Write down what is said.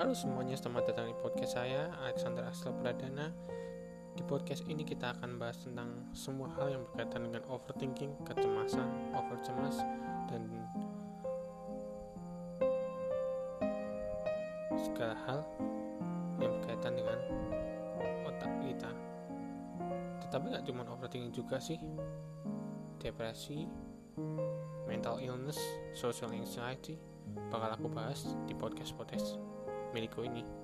Halo semuanya, selamat datang di podcast saya, Alexander Aslo Pradana. Di podcast ini kita akan bahas tentang semua hal yang berkaitan dengan overthinking, kecemasan, overcemas, dan segala hal yang berkaitan dengan otak kita. Tetapi nggak cuma overthinking juga sih, depresi, mental illness, social anxiety, bakal aku bahas di podcast-podcast milikku ini.